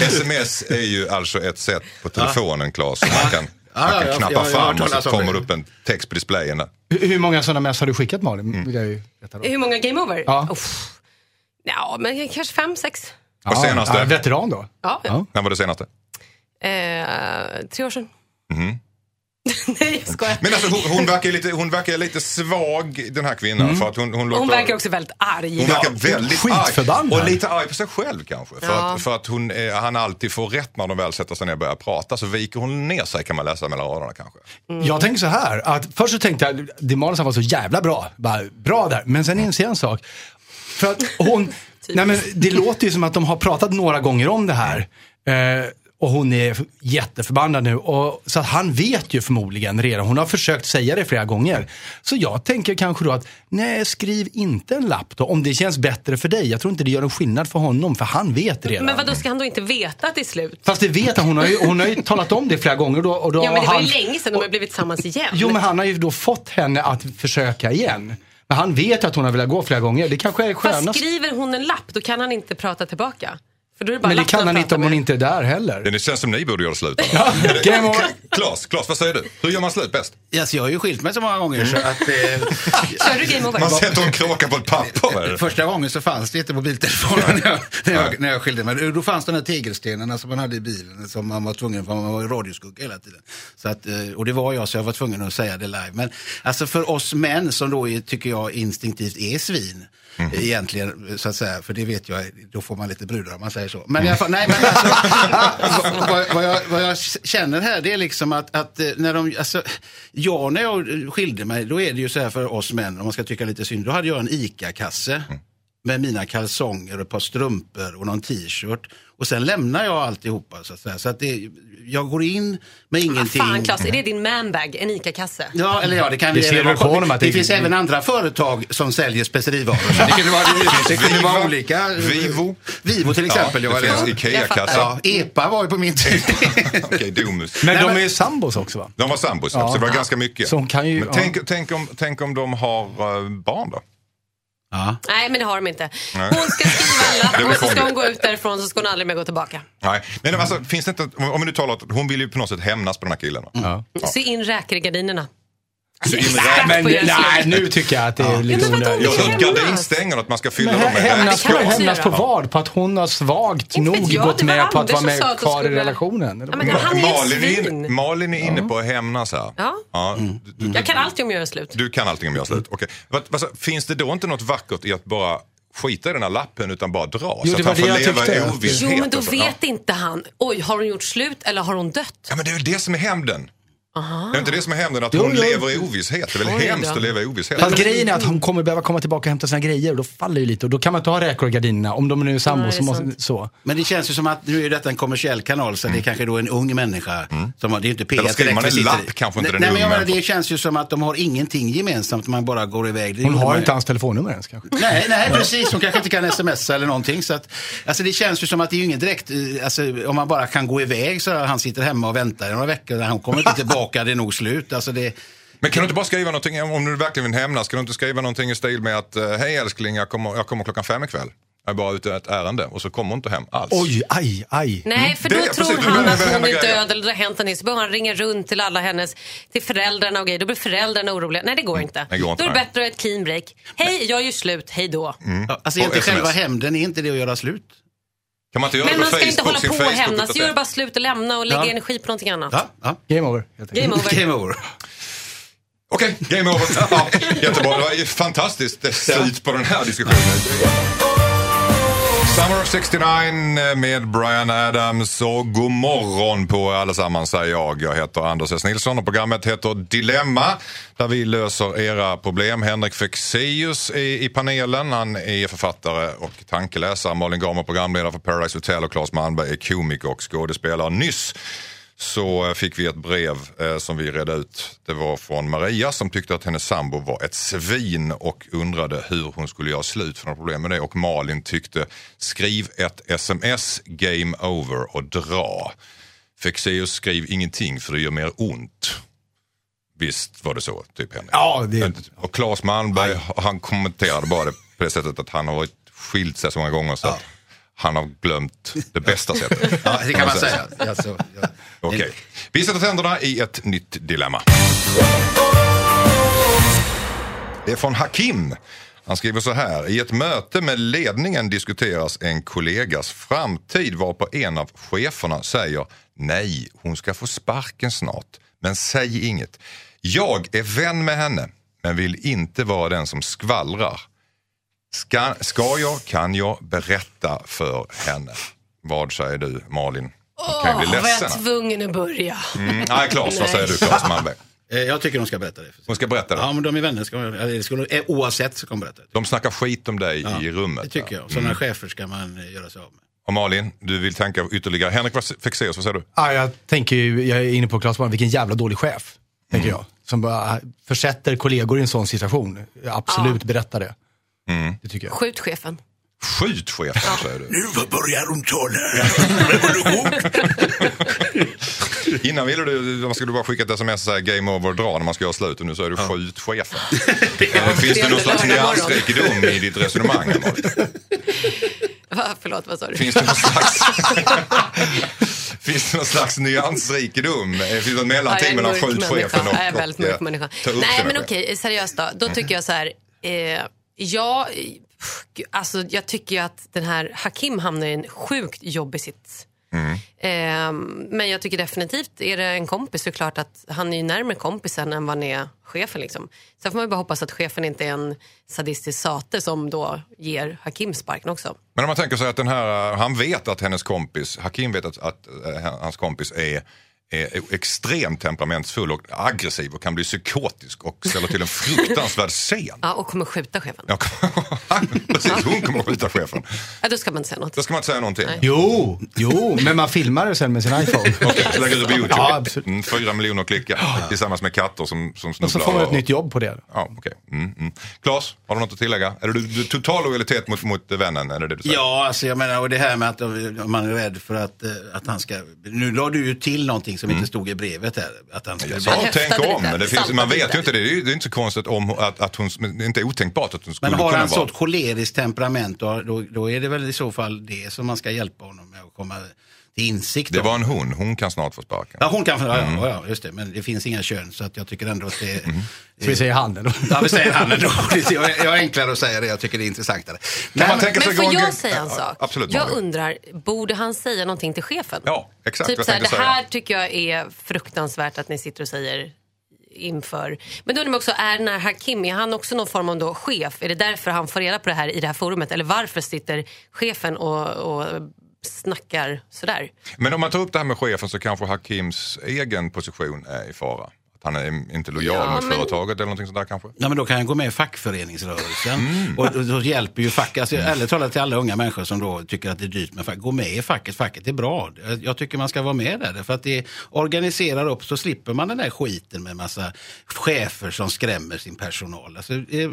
sms är ju alltså ett sätt på telefonen Claes. som Man kan, man ja, kan ja, knappa jag har fram och så kommer det. upp en text på displayen. Hur hur många sådana mess har du skickat Malin? Vill jag ju veta då. Hur många game over? Ja. Uff. Ja, men kanske fem, sex. Och senaste? Ja, veteran då? Ja, Ja. När var det senaste? Eh, tre år sedan. Nej, jag skojar. Men alltså hon, hon, verkar lite, hon verkar lite svag den här kvinnan. För att hon, hon, låter, Hon verkar också väldigt arg. hon verkar väldigt skitförbannad. arg. Och lite arg på sig själv kanske. För Ja. att, för att hon, eh, han alltid får rätt när de väl sätter sig ner och börjar prata. Så viker hon ner sig kan man läsa mellan raderna kanske. Jag tänker så här, att först så tänkte jag, det Malin var så jävla bra. Bara, bra där. Men sen inser jag en sak. För att hon, nej men det låter ju som att de har pratat några gånger om det här. Eh, och hon är jätteförbannad nu. Och, så att han vet ju förmodligen redan. Hon har försökt säga det flera gånger. Så jag tänker kanske då att, nej skriv inte en lapp då. Om det känns bättre för dig. Jag tror inte det gör en skillnad för honom. För han vet redan. Men vad då ska han då inte veta är slut? Fast det vet han. Hon har ju, hon har ju talat om det flera gånger. Då, och då Ja, men det var ju han, länge sedan de har blivit tillsammans igen. Jo, men han har ju då fått henne att försöka igen. Men han vet att hon har velat gå flera gånger. Det kanske är Fast skönast. skriver hon en lapp, då kan han inte prata tillbaka. För då är det bara Men det kan han inte om hon med. inte är där heller. Det känns som ni borde göra slut. Game over. Klas, Klas, vad säger du? Hur gör man slut bäst? Alltså, jag har ju skilt mig så många gånger så att... Eh, Kör du game over? Man sätter en kråka på ett papper. eller? Första gången så fanns det inte mobiltelefoner när jag, när jag, när jag skilde mig. Då fanns de här tegelstenarna som man hade i bilen som man var tvungen, för man var i radioskugga hela tiden. Så att, eh, och det var jag så jag var tvungen att säga det live. Men alltså för oss män som då är, tycker jag instinktivt är svin. Eh, Egentligen, så att säga, för det vet jag, då får man lite brudar om man säger så. Men i alla fall, nej men alltså, vad, vad, jag, vad jag känner här det är liksom att, att eh, när de, alltså, jag när jag skilde mig, då är det ju så här för oss män, om man ska tycka lite synd, då hade jag en ICA-kasse med mina kalsonger och ett par strumpor och någon t-shirt. Och sen lämnar jag alltihopa så att säga. Så att det, jag går in med ingenting. Fan Klas, är det din manbag? En ICA-kasse? Ja, eller ja, det kan Det vi ser även du på honom att det, det- finns även andra företag som säljer specerivaror. Det kunde vara, det kunde vara olika. Vivo. Vivo till exempel. Ja, det finns eller- Ikea-kassa. ja, EPA var ju på min tid. Okej, Domus. Men de är ju sambos också va? De var sambos, Ja. så det var ganska mycket. Så hon kan ju- men ja. tänk, tänk, om, tänk om de har eh, barn då? Ja. Nej, men det har de inte. Nej. Hon ska skriva en lapp och så ska hon gå ut därifrån så ska hon aldrig mer gå tillbaka. Nej, men alltså, finns det inte, om om vi nu talar att hon vill ju på något sätt hämnas på den här killen. va? Sy in räkor i gardinerna. Så in Exakt. rätt. Men nej, nu tycker jag att det är lite Ja, men vadå, onödigt. Jag har hört Hämnas. gardinstänger att man ska fylla Men dem med hämnas på, hämnas på vad? På att hon har svagt Inte nog jag, gått med på att vara med kvar i relationen? eller Ja, men han är ett Malin, är Malin är inne på att hämnas här. Ja. du, du, Jag kan alltid om jag gör slut. du kan allting om jag har slut. Okej. Vad, vad, så- finns det då inte något vackert i att bara skita i den här lappen utan bara dra? Jo, så att han får leva i ovisshet. Jo, men då vet ja. inte han. Oj, har hon gjort slut eller har hon dött? ja, men det är väl det som är hämnden. Aha. Det är inte det som är hämnden, att Jo, hon jo. lever i ovisshet. Det är väl Oj hemskt då. att leva i ovisshet. Fast grejen är att hon kommer behöva komma tillbaka och hämta sina grejer och då faller det lite och då kan man inte ha räkor i gardinerna om de nu är sambos. Nej, så måste, så. Men det känns ju som att nu är detta en kommersiell kanal så det är kanske då en ung människa. Som, har- det är ju inte P1 Eller skriver man en sitter lapp kanske inte Nej, den nej, men menar, Det känns ju som att de har ingenting gemensamt, man bara går iväg. Det Hon har man- inte hans telefonnummer ens kanske. Nej, nej, precis. Hon kanske inte kan smsa eller någonting. Så att, alltså det känns ju som att det är ju ingen direkt, eh, alltså, om man bara kan gå iväg så att han sitter hemma och väntar i några veckor. Han kommer inte tillbaka, det är nog slut. Alltså det, Men kan du inte bara skriva någonting, om du verkligen vill hämnas, kan du inte skriva någonting i stil med att eh, hej älskling, jag kommer, jag kommer klockan fem ikväll. Jag är bara ute ett ärende och så kommer hon inte hem alls. Oj, aj, aj. Nej, för Det då är tror precis, han att det hon är grejer. död eller det har hänt någonting. Så börjar han ringa runt till alla hennes, till föräldrarna och grejer. Då blir föräldrarna oroliga. Nej, det går inte. det går inte, då är det bättre att ett clean break. Hej, jag gör slut. Hej då. ja, alltså SMS. själva hämnden, är inte det att göra slut? Kan man inte göra Men det man ska inte Facebook, hålla sin på och Facebook hämnas. Gör bara slut och lämna och lägga Ja. energi på någonting annat. Ja, ja. Game over. Game over. Game over. Okej, game over. Ja, jättebra, det var ju fantastiskt slut på den här diskussionen. Summer of 69 med Brian Adams och god morgon på er allesammans säger jag. Jag heter Anders S. Nilsson och programmet heter Dilemma där vi löser era problem. Henrik Fexeus är i panelen. Han är författare och tankeläsare. Malin Gamer programledare för Paradise Hotel och Claes Malmberg är komiker och skådespelare. Nyss så fick vi ett brev eh, som vi redde ut. Det var från Maria som tyckte att hennes sambo var ett svin och undrade hur hon skulle göra slut för några problem med det. Och Malin tyckte skriv ett sms, game over och dra. Fexeus skriv ingenting för det gör mer ont. Visst var det så, typ Henrik? Ja, det- Och Claes Malmberg, han kommenterade bara det på det sättet att han har varit skilt sig så många gånger så att han har glömt det bästa sättet. Ja, det kan man säga. Alltså, ja. Okej. Vi sätter tänderna i ett nytt dilemma. Det är från Hakim. Han skriver så här. I ett möte med ledningen diskuteras en kollegas framtid varpå en av cheferna säger nej, hon ska få sparken snart. Men säg inget. Jag är vän med henne men vill inte vara den som skvallrar. Ska, ska jag, kan jag berätta för henne? Vad säger du Malin? Hon kan bli Åh, var jag tvungen att börja? Mm, nej, Claes, vad säger du Claes Malmberg? Eh, Jag tycker de ska berätta det. Hon ska berätta det. Ja, men de är vänner. Ska, eller det skulle, eh, oavsett så ska de berätta det. De snackar skit om dig i rummet. Det tycker jag. Sådana chefer ska man eh, göra sig av med. Och Malin, du vill tänka ytterligare. Henrik Fexeus, vad säger du? Ja, jag tänker ju, jag är inne på Claes vilken jävla dålig chef. Tänker jag. Som bara försätter kollegor i en sån situation. Absolut, berätta det. Det tycker jag. Skjut chefen. Skjut chefen, säger du. Nu börjar hon tala. Innan ville du, man skulle bara skicka ett sms och säga game over dra när man ska göra slut och nu säger du skjut chefen. Eh, Finns det någon slags nyansrikedom i ditt resonemang? Va, förlåt, vad sa du? Finns det någon slags, finns det någon slags nyansrikedom? Eh, Finns det något Ja, mellanting en mellan skjutchefen människa. och... Ja, jag är väldigt mörk människa. Nej, det men okej, seriöst då. Då tycker jag så här. Eh, Ja, alltså, jag tycker ju att den här Hakim hamnar i en sjukt jobbig sits. Mm. Men jag tycker definitivt, är det en kompis så är det klart att han är ju närmare kompisen än vad han är chefen. Liksom. Sen får man ju bara hoppas att chefen inte är en sadistisk sate som då ger Hakim sparken också. Men om man tänker sig att den här, han vet att hennes kompis, Hakim vet att, att att hans kompis är är extremt temperamentsfull och aggressiv och kan bli psykotisk och ställer till en fruktansvärd scen. Ja, och kommer skjuta chefen. Ja, precis, hon kommer att skjuta chefen. Ja, då ska man inte säga något. Då ska man inte säga någonting. Jo, jo, men man filmar det sen med sin iPhone. Okej, så lägger du på YouTube. Ja, absolut. Mm, Fyra miljoner klick ja, tillsammans med katter som, som snubblar. Och så får man ett och- nytt jobb på det. Ja, okej. Mm, mm. Claes, har du något att tillägga? Är du, du total lojalitet mot, mot vännen? Är det det du säger? Ja, alltså jag menar, och det här med att man är rädd för att, eh, att han ska... Nu la du ju till någonting som inte stod i brevet här. Att han sa Han tänk om, men det finns, man vet ju inte det. Det är, det är inte så konstigt om att, att hon, det är inte otänkbart att hon skulle Men har kunna han vara... sånt koleriskt temperament då, då, då är det väl i så fall det som man ska hjälpa honom med att komma till insikt Det om. var en hon, hon kan snart få sparken. Ja, hon kan få, ja, Mm. ja, just det. Men det finns inga kön så att jag tycker ändå att det... Så vi säger handen då. Ja, vi säger han ändå. Jag är jag är enklare att säga det, jag tycker det är intressantare. Kan man tänka sig Men får jag säga en Ja, sak? Absolut. jag undrar, borde han säga någonting till chefen? Ja, exakt Typ så här, det här tycker jag är fruktansvärt att ni sitter och säger inför. Men då undrar man också, är den här Hakim, är han också någon form av då chef? Är det därför han får reda på det här i det här forumet? Eller varför sitter chefen och, och snackar sådär? Men om man tar upp det här med chefen så kanske Hakims egen position är i fara. Att han är inte lojal Ja, mot men- företaget eller någonting sånt där kanske. Ja, men då kan han gå med i fackföreningsrörelsen. Mm. Och då, då hjälper ju facket, alltså, ärligt talat till alla unga människor som då tycker att det är dyrt med fack. Gå med i facket, facket är bra. Jag- tycker man ska vara med där. För att det organiserar upp så slipper man den där skiten med massa chefer som skrämmer sin personal. Alltså, eh,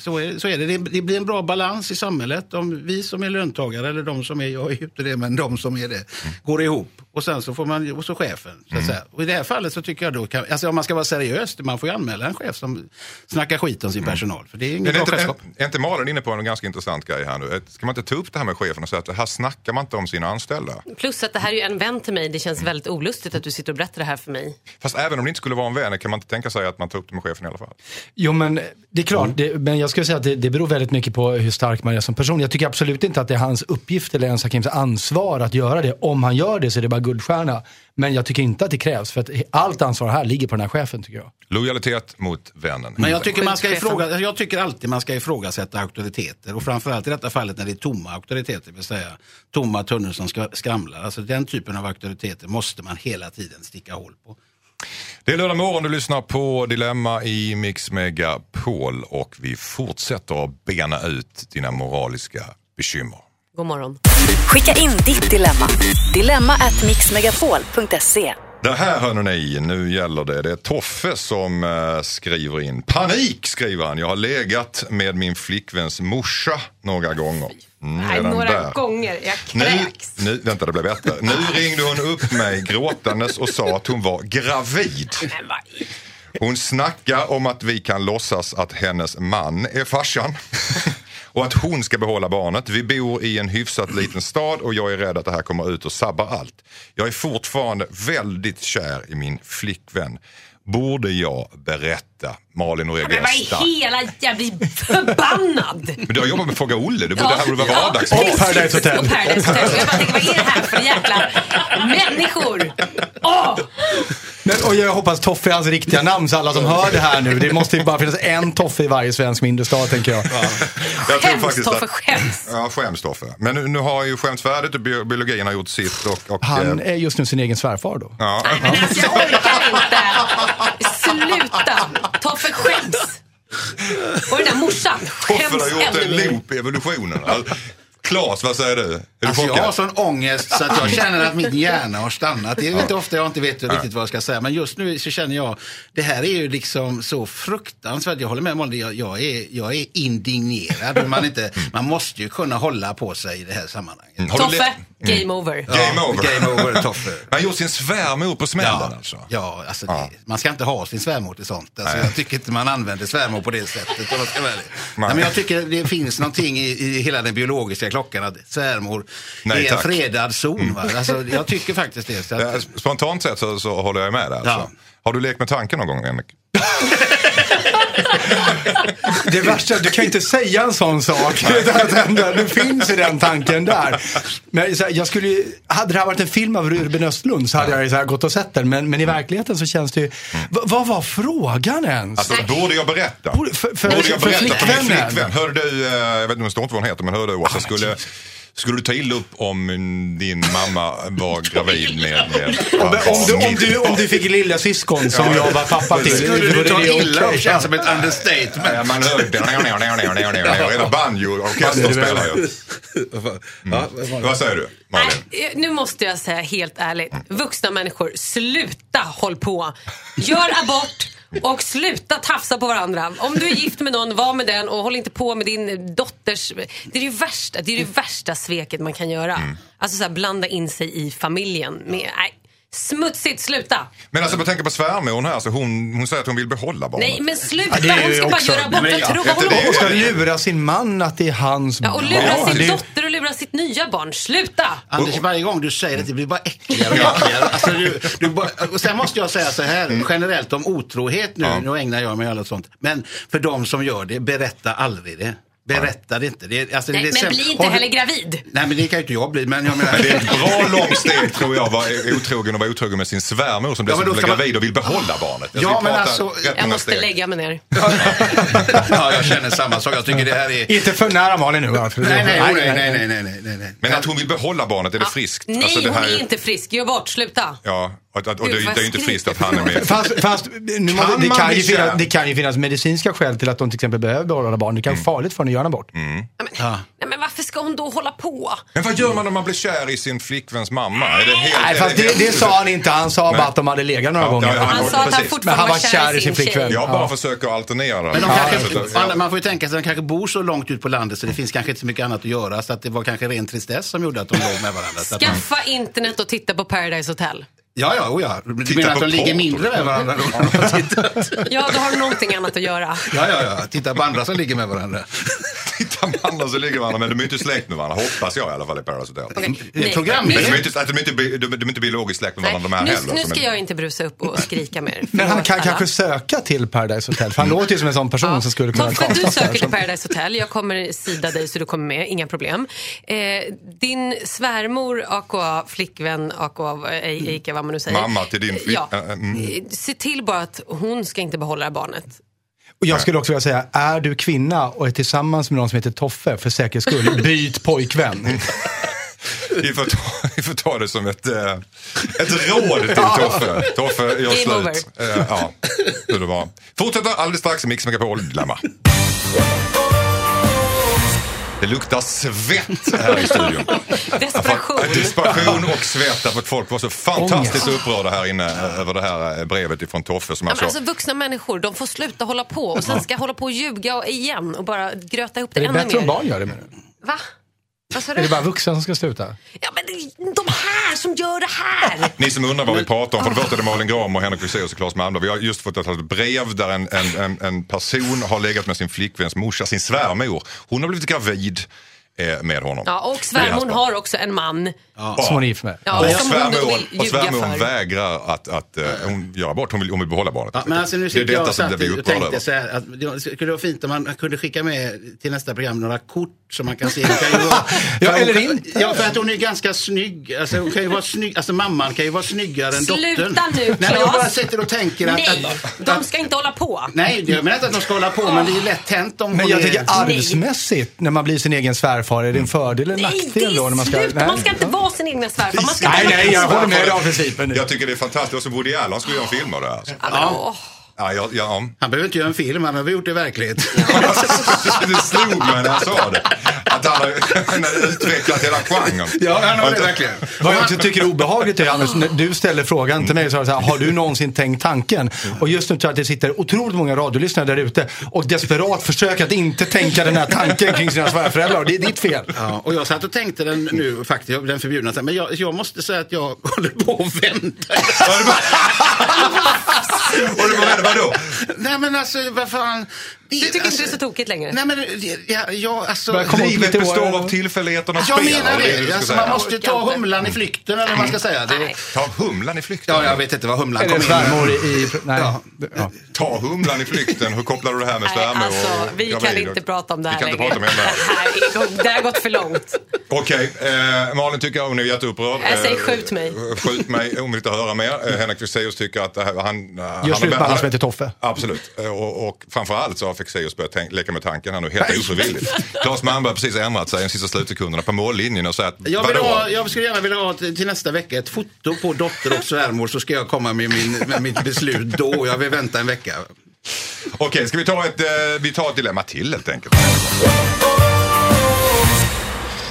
så, är, så är det. det. Blir en bra balans i samhället om vi som är löntagare eller de som är, jag är ju inte det, men de som är det, går ihop. Och sen så får man, och så chefen. Så att säga. Och i det här fallet så tycker jag då, kan, alltså om man ska vara seriös, man får ju anmäla en chef som snackar skit om sin personal. För det är Men inget är, bra inte, chefskap. är, är inte Malin inne på en ganska intressant grej här nu? Ska man inte ta upp det här med chefen och säga att här snackar man inte om sina anställda? Plus att det här är ju en vän till mig. Det känns väldigt olustigt att du sitter och berättar det här för mig. Fast även om det inte skulle vara en vän kan man inte tänka sig att man tar upp det med chefen i alla fall? Jo men det är klart, det, men jag skulle säga att det, det beror väldigt mycket på hur stark man är som person. Jag tycker absolut inte att det är hans uppgift eller ens Hakims ansvar att göra det. Om han gör det så är det bara guldstjärna. Men jag tycker inte att det krävs för att allt ansvar här ligger på den här chefen tycker jag. Lojalitet mot vännen. Men jag tycker, man ska ifråga, jag tycker alltid man ska ifrågasätta auktoriteter. Och framförallt i detta fallet när det är tomma auktoriteter, det vill säga tomma tunnor som ska, skramlar. Alltså den typen av auktoriteter måste man hela tiden sticka hål på. Det är lördag morgon, du lyssnar på Dilemma i Mix Megapol och vi fortsätter att bena ut dina moraliska bekymmer. God morgon. Skicka in ditt dilemma. Dilemma at mixmegapol.se. Det här hör ni, nu gäller det. Det är Toffe som eh, skriver in. Panik skriver han. Jag har legat med min flickväns morsa några gånger. Mm, Nej, redan några där. gånger. Jag Nu, kräks. nu, vänta, det blir bättre. Nu ringde hon upp mig gråtandes och sa att hon var gravid. Men vad i- Hon snackar om att vi kan låtsas att hennes man är farsan. Och att hon ska behålla barnet. Vi bor i en hyfsat liten stad och jag är rädd att det här kommer ut och sabbar allt. Jag är fortfarande väldigt kär i min flickvän. Borde jag berätta? Malin och Men reagerar vad i hela... Jag blir förbannad! Men du har jobbat med Fråga Olle, det borde, det här borde vara ja, vardagsmat. precis. Paradise Hotel. Och Paradise Hotel. Och jag bara tänker, vad är det här för jäkla människor? Åh! Men, och jag hoppas Toffe är hans riktiga namn så alla som hör det här nu. Det måste ju bara finnas en Toffe i varje svensk mindre stad tänker jag. Jag tror Skäms, faktiskt Toffe, att- skäms. Ja, skäms Toffe. Men nu, nu har ju skämts färdigt och bio- biologin har gjort sitt. Och, och, Han eh, är just nu sin egen svärfar då. ja. Nej men alltså jag inte. Sluta! Toffe skäms. Och den där morsan Toffe skäms har gjort en loop i evolutionen. Alltså, Claes, vad säger du? du Alltså jag chockad? har sån ångest så att jag känner att min hjärna har stannat. Det är inte ofta jag inte vet riktigt vad jag ska säga. Men just nu så känner jag, det här är ju liksom så fruktansvärt. Jag håller med Molly, jag, jag, är, jag är indignerad. Man, inte, man måste ju kunna hålla på sig i det här sammanhanget. Mm. Toffe, game over. Game over. Game over, Toffe. Han gjort sin svärmor på smällen Ja, alltså. ja alltså det, man ska inte ha sin svärmor till sånt. Alltså, jag tycker inte man använder svärmor på det sättet. om jag ska ärlig. Nej, men jag tycker det finns någonting i, i hela den biologiska klockan att svärmor Nej, är en tack. fredad zon. Va? Alltså, jag tycker faktiskt det. Så att, Ja, Spontant sett så, så håller jag med där. Alltså. Ja. Har du lekt med tanken någon gång, Henrik? Det värsta, du kan ju inte säga en sån sak. Nu finns ju den tanken där. Men här, jag skulle, ju- hade det här varit en film av Ruben Östlund så hade jag gått och sett den. Men, men i verkligheten så känns det ju... Va, vad var frågan ens? Alltså, borde jag berätta? Borde- för- för- borde jag för berätta för min flickvännen? flickvän? Hörde du, eh, jag vet inte, det står inte vad hon heter, men hörde du Åsa, skulle, skulle du ta illa upp om din mamma var gravid med, med om, om, du, om, du, om du fick lilla syskon som jag var pappa till. skulle du ta det illa upp känns som ett understatement. Ja, man hör Hela banjo orkestern spelar ju. Ja, Vad säger du, Malin? Nej, eh, nu måste jag säga helt ärligt. Vuxna människor, sluta håll på. Gör abort och sluta tafsa på varandra. Om du är gift med någon, var med den och håll inte på med din dotters... Det är det värsta, det är det värsta sveket man kan göra. Alltså så här, blanda in sig i familjen. Med, nej, smutsigt, sluta. Men alltså, jag tänker på svärmor här, alltså, hon, hon säger att hon vill behålla barnet. Nej, men sluta. Ja, Hon ska bara också- göra ja, tror, det- vad håller det- hon Hon ska lura sin man att det är hans Ja, och barn. lura sin Det- dotter och lura sitt nya barn. Sluta! Anders, varje gång du säger det, det blir bara äckligare och äckligare. Alltså, du, du bara, och sen måste jag säga så här, generellt om otrohet nu, nu ägnar jag mig åt allt sånt. Men för de som gör det, berätta aldrig det. Berättar inte. Det, alltså, nej, det, men bli inte heller gravid. Nej, men det kan ju inte jag bli. Men, jag menar... men det är ett bra långt steg tror jag, vara otrogen och vara otrogen med sin svärmor som blir ja, blir gravid och vill behålla barnet. Alltså, alltså, jag, ja, men alltså, jag måste steg. lägga mig ner. ja, jag känner samma sak. Jag tycker det här är... Inte för nära Malin nu. Alltså. Nej nej nej, nej, nej, nej, nej, Men att hon vill behålla barnet, är det friskt? Nej, alltså, det här... hon är inte frisk. Gör bort, sluta. Ja. Och, och, och det, det är ju inte friskt att han är med. Fast, fast nu, kan det, det, kan ju finnas, det kan ju finnas medicinska skäl till att de till exempel behöver behålla barn. Det kan mm. vara mm. farligt för henne en abort. Nej, men, Ja. nej, men varför ska hon då hålla på? Men vad gör man om man blir kär i sin flickväns mamma? Är det helt, Nej, är fast det, det sa han inte. Han sa bara att de hade legat några Ja, gånger. ja, Han ja, sa att han fortfarande han var kär i sin flickvän. Jag bara Ja. försöker alternera. Men de Ja, kanske, alla- man får ju tänka sig att de kanske bor så långt ut på landet så det finns kanske inte så mycket annat att göra. Så att det var kanske ren tristess som gjorde att de låg med varandra. Man, Skaffa internet och titta på Paradise Hotel. Ja, ja, oh ja. Du Titta menar att de ligger mindre med varandra de? Ja, då har du någonting annat att göra. Ja, ja, ja. Titta på andra som ligger med varandra. Tittar man andra så ligger varandra, men de är inte släkt med varandra. Hoppas jag i alla fall i Paradise Hotel. Är nej. program- Men Nu, de är inte, att de är inte, de, de är inte biologiskt släkt med nej, varandra de här nu, heller. nu ska jag inte brusa upp och skrika mer. Men han kan alla. kanske söka till Paradise Hotel. För han låter ju som en sån person som skulle kunna Toffe, du söker till Paradise Hotel. Jag kommer sida dig så du kommer med, inga problem. Eh, din svärmor, aka flickvän, aka ej, ika vad man nu säger. Mamma till din flick- Ja. mm. Eh, Se till bara att hon ska inte behålla barnet. Och jag skulle också vilja säga, är du kvinna och är tillsammans med någon som heter Toffe, för säkerhets skull, byt pojkvän. Vi får, ta, vi får ta det som ett, eh, ett råd till Toffe. Toffe, gör slut. Eh, ja, hur det var. Fortsätter alldeles strax i Mix Megapol Dilemma. Det luktar svett här i studion. Desperation. Desperation och svett därför att folk var så fantastiskt upprörda här inne eh, över det här eh, brevet ifrån Toffe som Ja, alltså... alltså vuxna människor, de får sluta hålla på och sen ska hålla på och ljuga och igen och bara gröta ihop det, Är det ännu bättre om mer. barn gör det menar? Va? Är det bara vuxna som ska sluta? Ja, men det är de här som gör det här! Ni som undrar vad vi pratar om, för det första är det Malin Gram och Henrik Fexeus och Claes Malmberg. Vi har just fått ett brev där en, en, en, en person har legat med sin flickväns morsa, sin svärmor. Hon har blivit gravid eh, med honom. Ja, och Det svärmor har också en man. Ja. Som hon är gift med. Ja, och svärmor, och svärmor vägrar att, att uh, hon gör abort. Hon vill, hon vill behålla barnet. Ja, men alltså nu det är detta jag som är och upprörda över. att det skulle vara fint om man kunde skicka med till nästa program några kort som man kan se. Det kan ju vara, Ja, eller hon, inte. Ja, för att hon är ganska snygg. Alltså, hon kan ju vara snygg. Alltså mamman kan ju vara snyggare än Sluta dottern. nu, Nej, men jag Claes. bara sitter och tänker att... Nej, att, de ska inte hålla på. Nej, jag menar inte att de ska hålla på, men det är lätt hänt om Men hon jag är... tänker arvsmässigt, när man blir sin egen svärfar, är det en fördel eller Nej, det nackdel då? När man ska, är slut. Man ska inte vara sin egna svärfar. Man ska Nej, inte nej, jag håller med dig om principen. Jag tycker det är fantastiskt. Och så Woody Allen skulle göra en film av det här. Alltså. Ja. Ja, ja, ja. Han behöver inte göra en film, han har gjort det i verklighet. det slog mig när jag sa det. Att han har utvecklat hela genren. Ja, han har det verkligen. Vad jag också tycker är obehagligt är Anders, när du ställer frågan till mig så här, har du någonsin tänkt tanken? Och just nu tror jag att det sitter otroligt många radiolyssnare där ute och desperat försöker att inte tänka den här tanken kring sina svärföräldrar. Och det är ditt fel. Ja, och jag satt och tänkte den nu faktiskt, den förbjudna, men jag, jag måste säga att jag håller på att vänta. Och du var vadå? Nej men alltså, vad fan. Du tycker inte det är så tokigt längre? Nej men, ja, ja alltså. Livet lite består år- av tillfälligheternas Jag spel. menar Ja, är det. ska Alltså, man måste ta humlan i flykten eller vad man ska säga. Det. Ta humlan i flykten. ja, jag vet inte vad humlan Eller kom in svärmor i... nej. Ja. Ja. Ta humlan i flykten. Hur kopplar du det här med svärmor alltså, och vi kan inte prata om det här Vi kan inte prata om det här. Det det har gått för långt. Okej, eh, Malin tycker hon är jätteupprörd. Jag säger Eh, skjut mig. Skjut mig, hon vill inte höra mer. Eh, Henrik Fexeus tycker att det här, han... han Gör slut med han- som heter Toffe. Absolut. Eh, Och, och framförallt så har Fexeus börjat tänk, leka med tanken här nu helt ofrivilligt. Claes Malmberg har precis ändrat sig de sista slutsekunderna på mållinjen och att Jag, vill ha, jag skulle gärna vilja ha till nästa vecka ett foto på dotter och svärmor så ska jag komma med, min, med mitt beslut då. Jag vill vänta en vecka. Okej, ska vi ta ett, eh, vi tar ett dilemma till helt enkelt.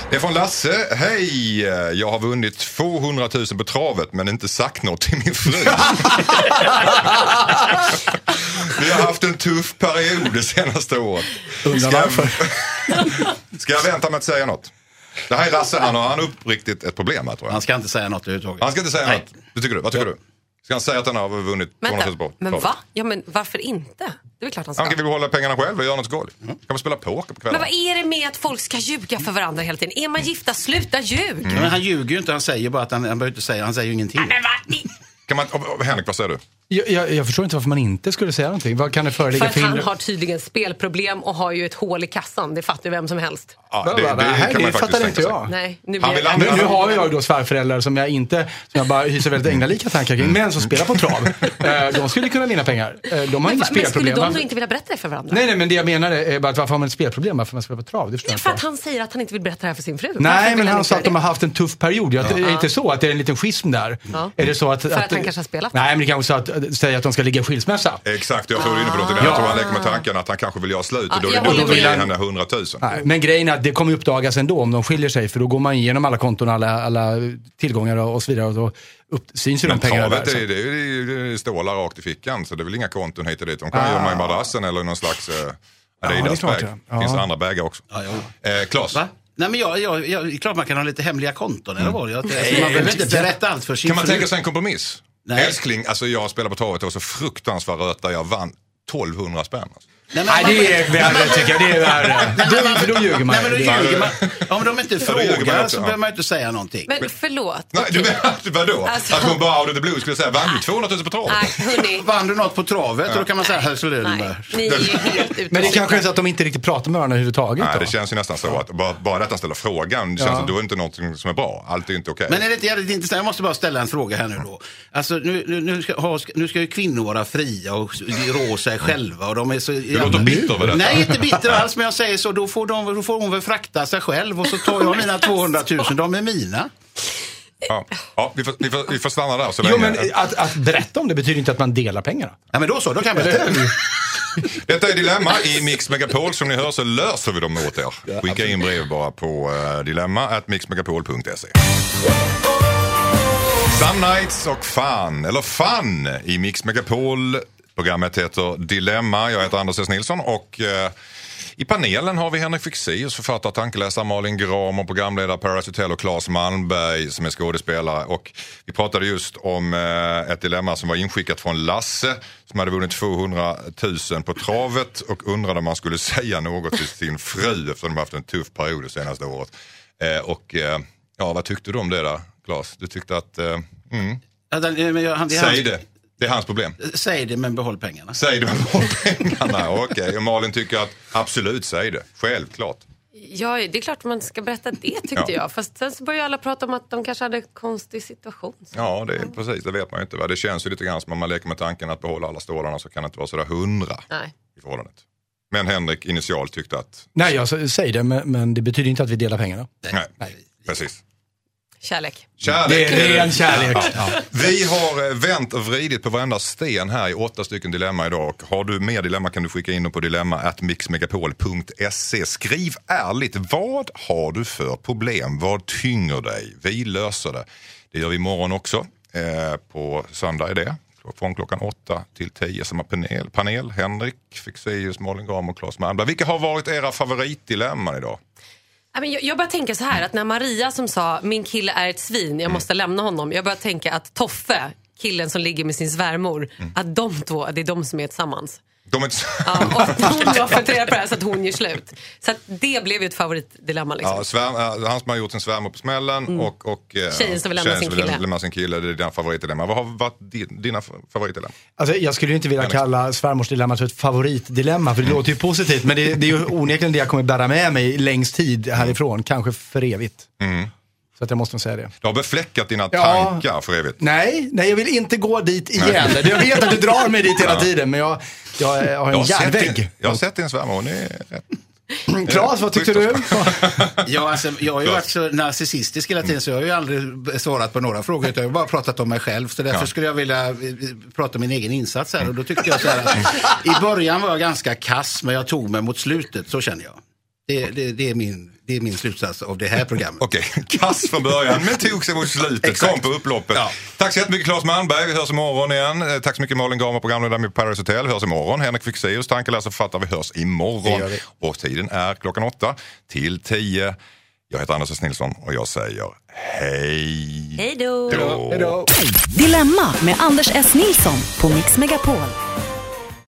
Det är från Lasse. Hej! Jag har vunnit 200 000 på travet men inte sagt något till min fru. Vi har haft en tuff period det senaste året. Undrar Ska jag, varför. ska jag vänta med att säga något? Det här är Lasse, han har han uppriktigt ett problem här tror jag. Han ska inte säga något överhuvudtaget. Han ska inte säga Nej. något. Det tycker du? Vad tycker du? Ska han säga att han har vunnit 200 000 Vänta, men va? Ja, men varför inte? Det är väl klart han ska. Han kan väl behålla pengarna själv och göra något skoj. Kan man spela poker på kvällarna? Men vad är det med att folk ska ljuga för varandra hela tiden? Är man gifta, sluta ljug! Mm. Men han ljuger ju inte, han säger bara att han, han behöver inte säga, han säger ju ingenting. Men vad? Kan man, Henrik, vad säger du? Jag, jag, jag förstår inte varför man inte skulle säga någonting. Vad kan det För föreligga att för han har tydligen spelproblem och har ju ett hål i kassan. Det fattar ju vem som helst. Ja, Va, va, va? Nej, det fattar inte jag. Nej, nu Han vill jag... använda- Nu, nu har jag då svärföräldrar som jag inte, som jag bara hyser väldigt änglalika tankar kring, men som spelar på trav. Eh, De skulle kunna vinna pengar. Eh, De har Men, inget va- men skulle spelproblem. de då inte vilja berätta det för varandra? Nej, nej, men det jag menar är bara att varför har man ett spelproblem? Varför man spelar på trav? Det förstår jag För inte. att han säger att han inte vill berätta det här för sin fru. Nej, men han sa att de har det? haft en tuff period. Jag, Är det inte så att det är en liten schism där? Ja. Är det så att, För att han kanske har spelat? Nej, men det kanske är så att, säga att de ska ligga i skilsmässa. Exakt, jag tror är inne på någonting. Jag tror han leker med tanken att han kanske vill göra slut och Ja, då är det dumt att ge henne 100 000. Nej, men grejen är att det kommer uppdagas ändå om de skiljer sig för då går man igenom alla konton, alla, alla tillgångar och så vidare och då upp, syns ju Men de pengarna travet där. är, så. det är, ju- det är stålar rakt i fickan så det är väl inga konton hit och dit. De kan gömma i madrassen eller någon slags uh, det är Adidas klart, bag. ja. Det finns andra bagar också. Ja, ja. Eh, Klas, Va? Nej men jag, jag, jag, klart man kan ha lite hemliga konton eller vad? Jag, alltså, man behöver inte berätta allt för sin kan man tänka sig en kompromiss? Nej. Älskling, alltså jag spelade på travet, och så fruktansvärt röta, jag vann 1200 spänn. Alltså. Nej, men, Nej, det är värre tycker jag. Det är värre. Då, för då ljuger man. Nej, men då ljuger man. Om de inte frågar så ja. behöver man inte säga någonting. Men förlåt. Nej, du menar, vadå? Alltså- Att hon bara out of the blue skulle säga, vann du 200 000 på travet? Nej, hörni. Vann du något på travet? Och då kan man säga, här ni är helt ute Men det kanske är så att de inte riktigt pratar med varandra överhuvudtaget. Nej, det känns ju nästan så att bara, bara att han ställer frågan, det känns Ja. att då är inte någonting som är bra. Allt är inte okej. Men är det inte jävligt intressant? Jag måste bara ställa en fråga här nu då. Alltså nu, nu, nu, ska, ha, nu ska ju kvinnor vara fria och rå sig själva och de är så... Du låter bitter över detta. Nej, inte bitter alls, men jag säger så, då får, de, då får hon väl frakta sig själv och så tar jag mina 200 000, de är mina. Ja, ja vi, får, vi, får, vi får stanna där så Jo, länge. men att, att berätta om det betyder inte att man delar pengarna. Ja, men då så, då kan jag berätta. Detta är Dilemma i Mix Megapol. Som ni hör så löser vi dem åt er. Skicka in brev bara på uh, dilemma.mixmegapol.se. Some Nights och Fan, eller Fun i Mix Megapol. Programmet heter Dilemma. Jag heter Anders S. Nilsson och eh, i panelen har vi Henrik Fexeus, författare, tankeläsare, Malin Gram och programledare Paradise Hotel och Claes Malmberg som är skådespelare. Och vi pratade just om eh, ett dilemma som var inskickat från Lasse som hade vunnit 200 000 på travet och undrade om man skulle säga något till sin fru eftersom de haft en tuff period det senaste året. Eh, och ja, vad tyckte du om det där, Claes? Du tyckte att, mm, Ja, den- jag- han- säg det. Det är hans problem. Säg det, men behåll pengarna. Säg det med behåll pengarna. Okej, och Malin tycker att absolut, säg det. Självklart. Ja, det är klart man ska berätta det tyckte Ja. jag. Fast sen så börjar alla prata om att de kanske hade en konstig situation. Ja, det är precis. Det vet man ju inte. Va? Det känns ju lite grann som om man leker med tanken att behålla alla stålarna så kan det inte vara sådär hundra Nej. i förhållandet. Men Henrik initialt tyckte att Nej, jag säger det, men, men det betyder inte att vi delar pengarna. nej, precis. Kärlek. Kärlek. Det är ren kärlek. Ja. Vi har eh, vänt och vridit på varenda sten här i åtta stycken dilemma idag. Och har du mer dilemma kan du skicka in dem på dilemma at mixmegapol.se. Skriv ärligt, vad har du för problem? Vad tynger dig? Vi löser det. Det gör vi imorgon också. Eh, på söndag är det. Från klockan åtta till tio som har panel. panel. Henrik Fexeus, Malin Gram och Claes Malmberg. Vilka har varit era favoritdilemman idag? Jag, bara tänker så här att när Maria som sa min kille är ett svin, jag måste lämna honom. Jag börjar tänka att Toffe, killen som ligger med sin svärmor, att de två, det är de som är tillsammans. De är inte... Ja, och hon var funderad på det här så att hon gör slut. Så att det blev ju ett favoritdilemma. Liksom. Ja, svär, äh, han som har gjort sin svärmor på smällen och, och äh, Tjejen som vill lämna sin kille. lämna sin kille. Det är dina favoritdilemma. Vad har varit din, dina favoritdilemma? Alltså, jag skulle ju inte vilja kalla svärmorsdilemmat för ett favoritdilemma, för det låter ju positivt. Men det, det är ju onekligen det jag kommer bära med mig längst tid härifrån, kanske för evigt. Så att jag måste säga det. Du har befläckat dina Ja. tankar för evigt. Nej, nej, jag vill inte gå dit igen. Jag vet att du drar mig dit hela tiden, men jag, jag har Jag en har, sett din, järnvägg. jag har sett din svärmor, hon är rätt. Claes, vad tyckte du? Ja, alltså, jag har ju varit så narcissistisk hela tiden så jag har ju aldrig svarat på några frågor utan jag har bara pratat om mig själv. Så därför Ja. skulle jag vilja eh, prata om min egen insats här. Och då tyckte jag så här att i början var jag ganska kass men jag tog mig mot slutet, så känner jag. Det, det, det, är, min, det är min slutsats av det här programmet. Okej, kass från början men tog sig mot slutet, Exakt. kom på upploppet. Ja. Tack så jättemycket Claes Malmberg, vi hörs imorgon igen. Eh, Tack så mycket Malin Gamer, programledare med Paradise Hotel, vi hörs imorgon. Henrik Fexeus, tankeläsare och författare, vi hörs Det imorgon. vi. Och tiden är klockan åtta till tio. Jag heter Anders S. Nilsson och jag säger hej Hej då! Dilemma med Anders S. Nilsson på Mix Megapol.